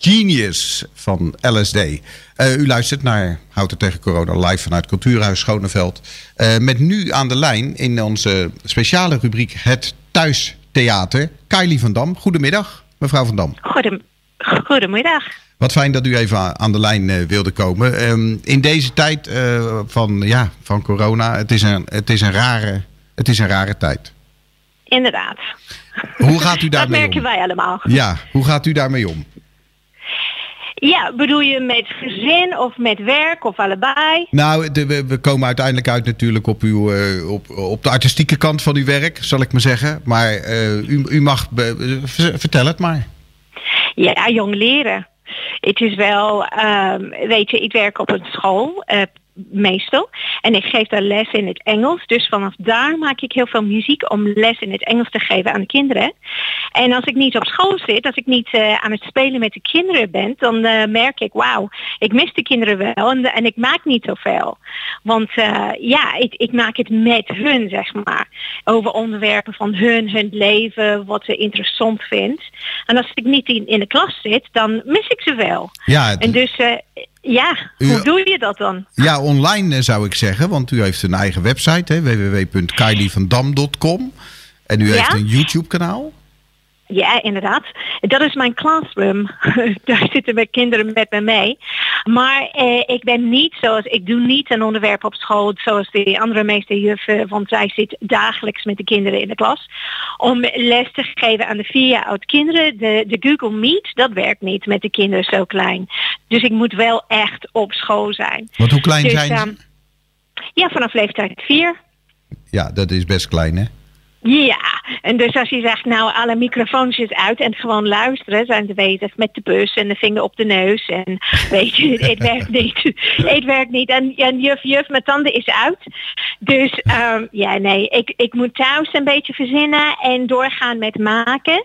Genius van LSD. Uh, u luistert naar Houten tegen Corona live vanuit Cultuurhuis Schoneveld. Uh, met nu aan de lijn in onze speciale rubriek Het Thuistheater. Kylie van Dam. Goedemiddag, mevrouw van Dam. Goedem Goedemiddag. Wat fijn dat u even aan de lijn uh, wilde komen. Um, in deze tijd uh, van, ja, van corona, het is, een, het, is een rare, het is een rare tijd. Inderdaad. Hoe gaat u daarmee om? Dat merken wij allemaal. Ja, hoe gaat u daarmee om? Ja, bedoel je met gezin of met werk of allebei? Nou, de, we, we, komen uiteindelijk uit natuurlijk op, uw, uh, op, op de artistieke kant van uw werk, zal ik maar zeggen. Maar uh, u, u mag, vertel het maar. Ja, jong leren. Het is wel, um, weet je, ik werk op een school, uh, meestal. En ik geef daar les in het Engels. Dus vanaf daar maak ik heel veel muziek om les in het Engels te geven aan de kinderen. En als ik niet op school zit, als ik niet uh, aan het spelen met de kinderen ben, dan uh, merk ik, wauw, ik mis de kinderen wel en, en ik maak niet zoveel. Want uh, ja, ik, ik, maak het met hun, zeg maar. Over onderwerpen van hun, hun leven, wat ze interessant vindt. En als ik niet in, in de klas zit, dan mis ik ze wel. Ja, het... En dus ja, u, hoe doe je dat dan? Ja, online zou ik zeggen, want u heeft een eigen website, www.kylievandam.com. En u ja? heeft een YouTube kanaal. Ja, inderdaad. Dat is mijn classroom. Daar zitten mijn kinderen met me mee. Maar eh, ik ben niet zoals, ik doe niet een onderwerp op school zoals de andere meeste juffen, want zij zit dagelijks met de kinderen in de klas. Om les te geven aan de vier jaar oud kinderen. De, de Google Meet, dat werkt niet met de kinderen zo klein. Dus ik moet wel echt op school zijn. Want hoe klein dus, zijn ze? Um, ja, vanaf leeftijd vier. Ja, dat is best klein hè? Ja, en dus als je zegt nou alle microfoontjes uit en gewoon luisteren, zijn ze bezig met de bus en de vinger op de neus en weet je, het werkt niet. Het werkt niet en, en juf juf mijn tanden is uit. Dus um, ja nee, ik, ik moet thuis een beetje verzinnen en doorgaan met maken.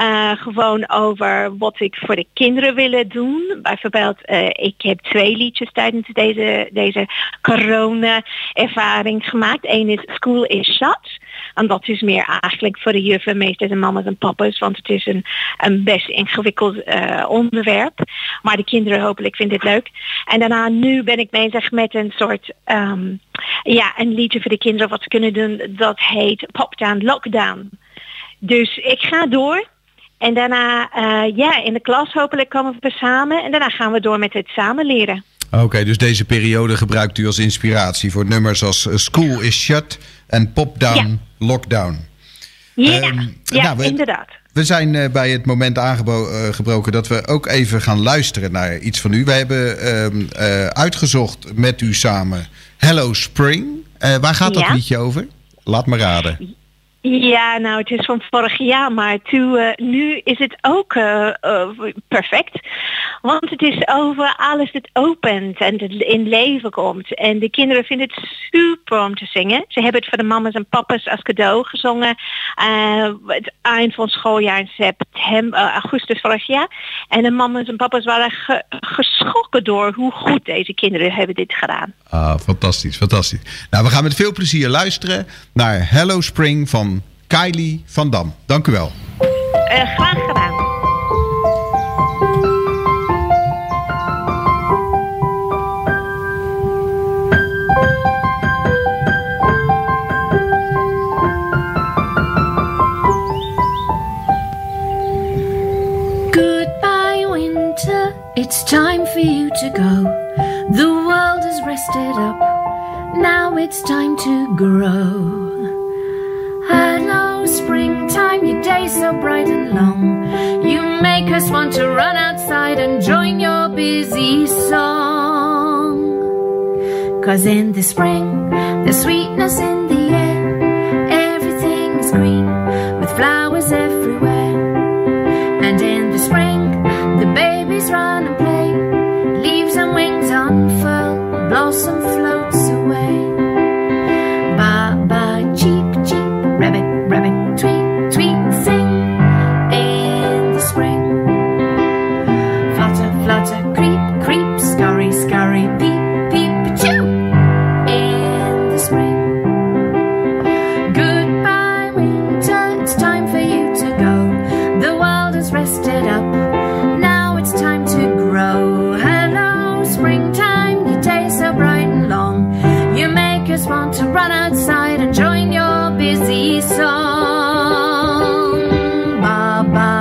Uh, gewoon over wat ik voor de kinderen willen doen. Bijvoorbeeld, uh, ik heb twee liedjes tijdens deze, deze corona ervaring gemaakt. Eén is School is Shut. En dat is meer eigenlijk voor de juffen, meesters en mama's en papa's, want het is een, een best ingewikkeld uh, onderwerp. Maar de kinderen hopelijk vinden het leuk. En daarna nu ben ik bezig met een soort, um, ja, een liedje voor de kinderen wat ze kunnen doen. Dat heet Pop Down Lockdown. Dus ik ga door. En daarna, uh, ja, in de klas hopelijk komen we samen. En daarna gaan we door met het samen leren. Oké, okay, dus deze periode gebruikt u als inspiratie voor nummers als School is Shut en Pop Down. Lockdown. Ja, um, ja nou, we, inderdaad. We zijn uh, bij het moment aangebroken uh, dat we ook even gaan luisteren naar iets van u. We hebben um, uh, uitgezocht met u samen Hello Spring. waar gaat dat ja. liedje over? Laat me raden. Ja, nou het is van vorig jaar, maar toe, uh, nu is het ook uh, uh, perfect. Want het is over alles dat opent en het in leven komt. En de kinderen vinden het super om te zingen. Ze hebben het voor de mama's en papa's als cadeau gezongen. het eind van schooljaar in september, augustus vorig jaar. En de mama's en papa's waren ge geschrokken door hoe goed deze kinderen hebben dit gedaan. Ah, fantastisch, fantastisch. Nou, we gaan met veel plezier luisteren naar Hello Spring van Kylie van Dam. Dank u wel. Uh, graag gedaan. Goodbye winter, it's time for you to go. The world has rested up, now it's time to grow. Springtime, your day so bright and long. You make us want to run outside and join your busy song. Cause in the spring, there's sweetness in the air. Everything is green with flowers everywhere. And in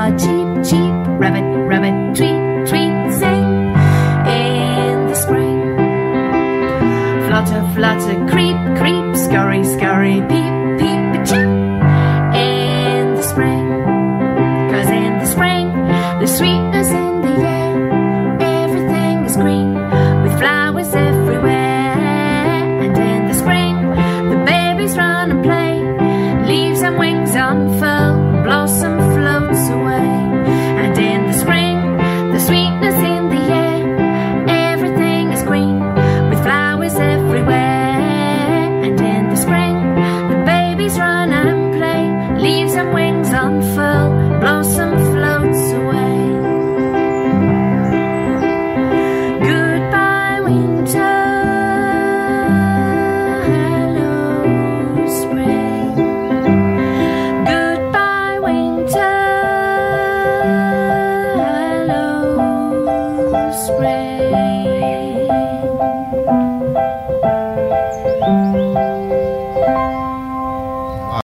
a cheep, cheep, rabbit, rabbit, tweet, tweet, sing in the spring. Flutter, flutter, creep, creep, scurry, scurry, peep.